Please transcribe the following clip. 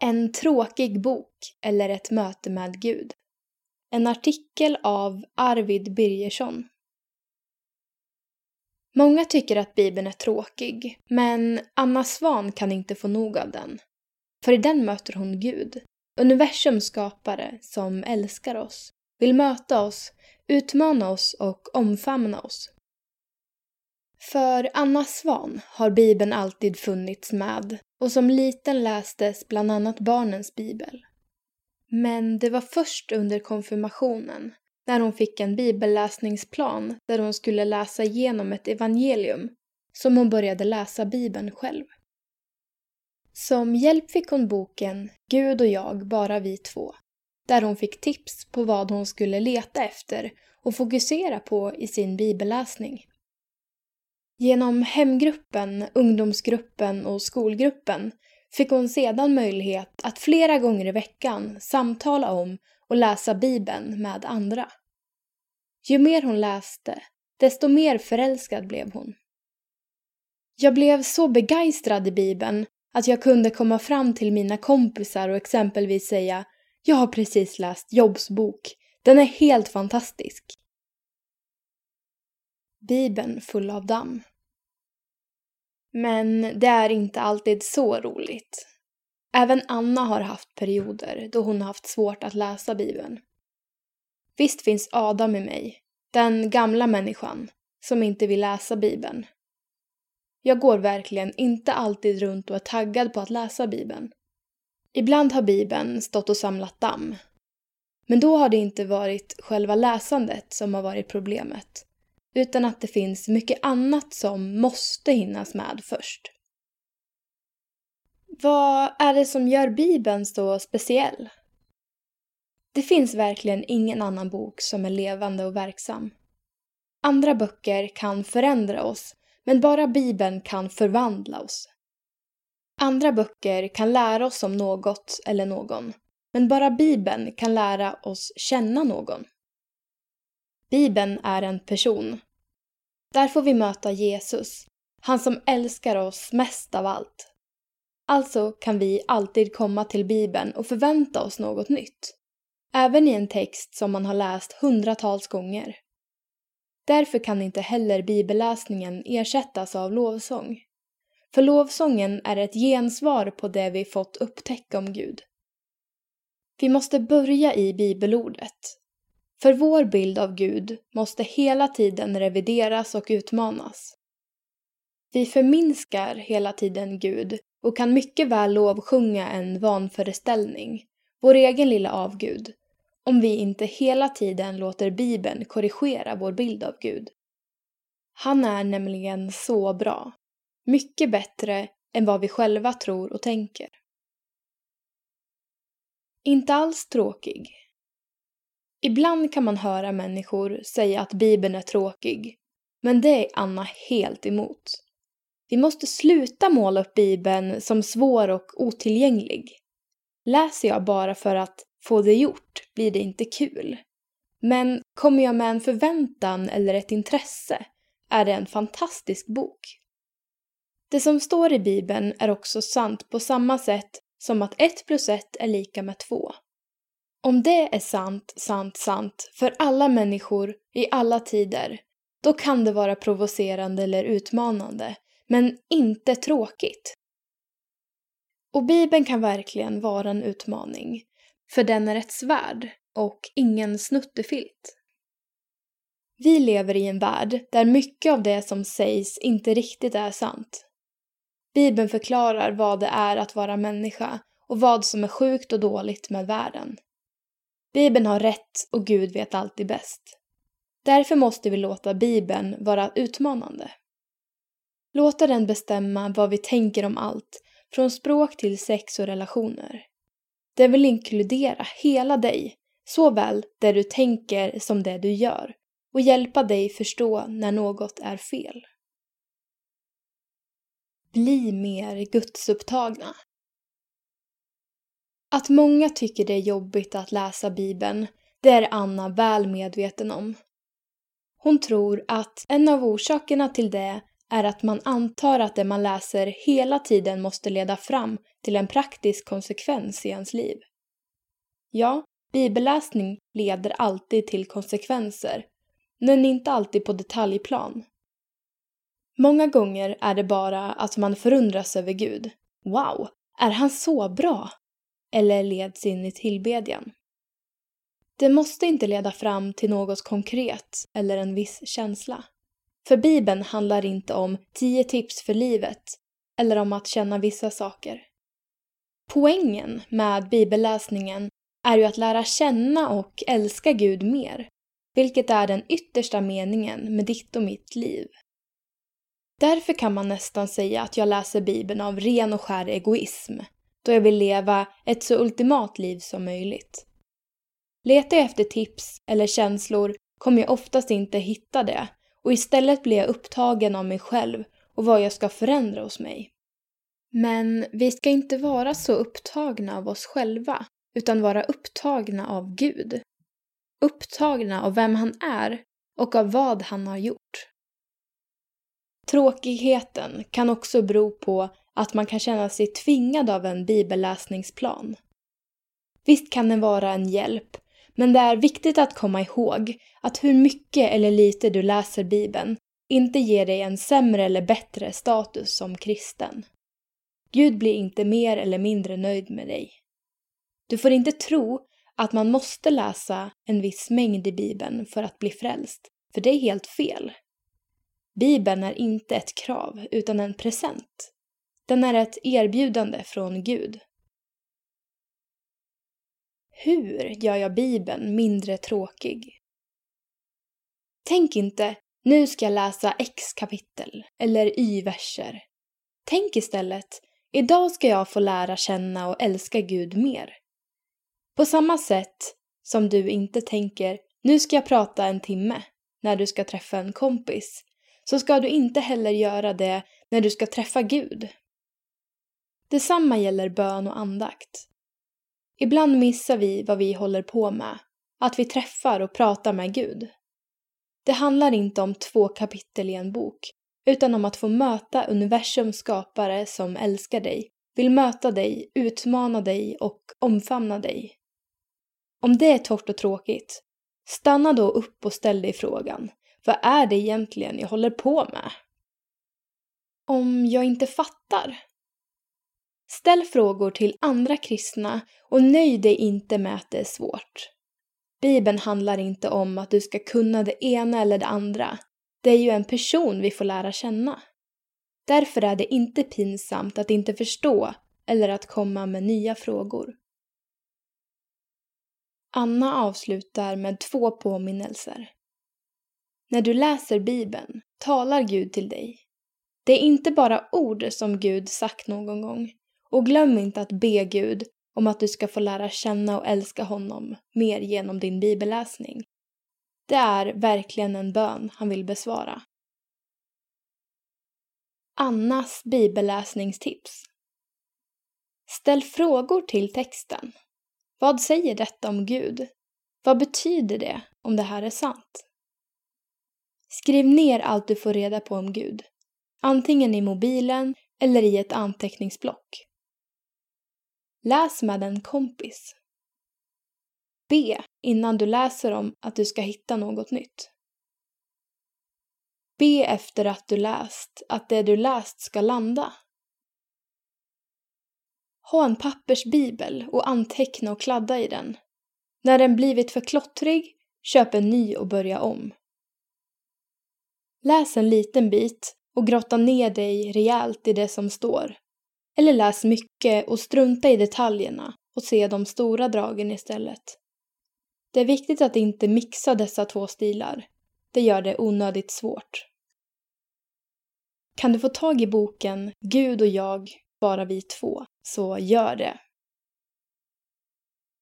En tråkig bok eller ett möte med Gud. En artikel av Arvid Birgersson. Många tycker att Bibeln är tråkig, men Anna Svan kan inte få nog av den. För i den möter hon Gud, universums skapare som älskar oss, vill möta oss, utmana oss och omfamna oss. För Anna Svan har Bibeln alltid funnits med och som liten lästes bland annat barnens bibel. Men det var först under konfirmationen, när hon fick en bibelläsningsplan där hon skulle läsa igenom ett evangelium, som hon började läsa Bibeln själv. Som hjälp fick hon boken Gud och jag, bara vi två, där hon fick tips på vad hon skulle leta efter och fokusera på i sin bibelläsning. Genom hemgruppen, ungdomsgruppen och skolgruppen fick hon sedan möjlighet att flera gånger i veckan samtala om och läsa Bibeln med andra. Ju mer hon läste, desto mer förälskad blev hon. Jag blev så begeistrad i Bibeln att jag kunde komma fram till mina kompisar och exempelvis säga “Jag har precis läst Jobs bok. Den är helt fantastisk.” Bibeln full av damm. Men det är inte alltid så roligt. Även Anna har haft perioder då hon har haft svårt att läsa Bibeln. Visst finns Adam i mig, den gamla människan, som inte vill läsa Bibeln. Jag går verkligen inte alltid runt och är taggad på att läsa Bibeln. Ibland har Bibeln stått och samlat damm. Men då har det inte varit själva läsandet som har varit problemet, utan att det finns mycket annat som måste hinnas med först. Vad är det som gör Bibeln så speciell? Det finns verkligen ingen annan bok som är levande och verksam. Andra böcker kan förändra oss, men bara Bibeln kan förvandla oss. Andra böcker kan lära oss om något eller någon, men bara Bibeln kan lära oss känna någon. Bibeln är en person. Där får vi möta Jesus, han som älskar oss mest av allt. Alltså kan vi alltid komma till Bibeln och förvänta oss något nytt. Även i en text som man har läst hundratals gånger. Därför kan inte heller bibelläsningen ersättas av lovsång. För lovsången är ett gensvar på det vi fått upptäcka om Gud. Vi måste börja i bibelordet. För vår bild av Gud måste hela tiden revideras och utmanas. Vi förminskar hela tiden Gud och kan mycket väl lovsjunga en vanföreställning, vår egen lilla avgud, om vi inte hela tiden låter Bibeln korrigera vår bild av Gud. Han är nämligen så bra. Mycket bättre än vad vi själva tror och tänker. Inte alls tråkig. Ibland kan man höra människor säga att Bibeln är tråkig, men det är Anna helt emot. Vi måste sluta måla upp Bibeln som svår och otillgänglig. Läser jag bara för att få det gjort blir det inte kul. Men kommer jag med en förväntan eller ett intresse är det en fantastisk bok. Det som står i Bibeln är också sant på samma sätt som att ett plus ett är lika med två. Om det är sant, sant, sant för alla människor i alla tider, då kan det vara provocerande eller utmanande, men inte tråkigt. Och Bibeln kan verkligen vara en utmaning, för den är ett svärd och ingen snuttefilt. Vi lever i en värld där mycket av det som sägs inte riktigt är sant. Bibeln förklarar vad det är att vara människa och vad som är sjukt och dåligt med världen. Bibeln har rätt och Gud vet alltid bäst. Därför måste vi låta Bibeln vara utmanande. Låta den bestämma vad vi tänker om allt, från språk till sex och relationer. Den vill inkludera hela dig, såväl det du tänker som det du gör, och hjälpa dig förstå när något är fel. Bli mer gudsupptagna. Att många tycker det är jobbigt att läsa Bibeln, det är Anna väl medveten om. Hon tror att en av orsakerna till det är att man antar att det man läser hela tiden måste leda fram till en praktisk konsekvens i ens liv. Ja, bibelläsning leder alltid till konsekvenser, men inte alltid på detaljplan. Många gånger är det bara att man förundras över Gud. Wow, är han så bra? Eller leds in i tillbedjan. Det måste inte leda fram till något konkret eller en viss känsla. För Bibeln handlar inte om tio tips för livet eller om att känna vissa saker. Poängen med bibelläsningen är ju att lära känna och älska Gud mer, vilket är den yttersta meningen med ditt och mitt liv. Därför kan man nästan säga att jag läser Bibeln av ren och skär egoism, då jag vill leva ett så ultimat liv som möjligt. Letar jag efter tips eller känslor kommer jag oftast inte hitta det och istället blir jag upptagen av mig själv och vad jag ska förändra hos mig. Men vi ska inte vara så upptagna av oss själva, utan vara upptagna av Gud. Upptagna av vem han är och av vad han har gjort. Tråkigheten kan också bero på att man kan känna sig tvingad av en bibelläsningsplan. Visst kan den vara en hjälp, men det är viktigt att komma ihåg att hur mycket eller lite du läser Bibeln inte ger dig en sämre eller bättre status som kristen. Gud blir inte mer eller mindre nöjd med dig. Du får inte tro att man måste läsa en viss mängd i Bibeln för att bli frälst, för det är helt fel. Bibeln är inte ett krav, utan en present. Den är ett erbjudande från Gud. Hur gör jag Bibeln mindre tråkig? Tänk inte, nu ska jag läsa X kapitel eller Y verser. Tänk istället, idag ska jag få lära känna och älska Gud mer. På samma sätt som du inte tänker, nu ska jag prata en timme när du ska träffa en kompis, så ska du inte heller göra det när du ska träffa Gud. Detsamma gäller bön och andakt. Ibland missar vi vad vi håller på med, att vi träffar och pratar med Gud. Det handlar inte om två kapitel i en bok, utan om att få möta universums skapare som älskar dig, vill möta dig, utmana dig och omfamna dig. Om det är torrt och tråkigt, stanna då upp och ställ dig frågan, vad är det egentligen jag håller på med? Om jag inte fattar, Ställ frågor till andra kristna och nöj dig inte med att det är svårt. Bibeln handlar inte om att du ska kunna det ena eller det andra. Det är ju en person vi får lära känna. Därför är det inte pinsamt att inte förstå eller att komma med nya frågor. Anna avslutar med två påminnelser. När du läser Bibeln talar Gud till dig. Det är inte bara ord som Gud sagt någon gång, och glöm inte att be Gud om att du ska få lära känna och älska honom mer genom din bibelläsning. Det är verkligen en bön han vill besvara. Annas bibelläsningstips Ställ frågor till texten. Vad säger detta om Gud? Vad betyder det om det här är sant? Skriv ner allt du får reda på om Gud, antingen i mobilen eller i ett anteckningsblock. Läs med en kompis. Be innan du läser om att du ska hitta något nytt. Be efter att du läst att det du läst ska landa. Ha en pappersbibel och anteckna och kladda i den. När den blivit för klottrig, köp en ny och börja om. Läs en liten bit och grotta ner dig rejält i det som står. Eller läs mycket och strunta i detaljerna och se de stora dragen istället. Det är viktigt att inte mixa dessa två stilar. Det gör det onödigt svårt. Kan du få tag i boken Gud och jag, bara vi två, så gör det.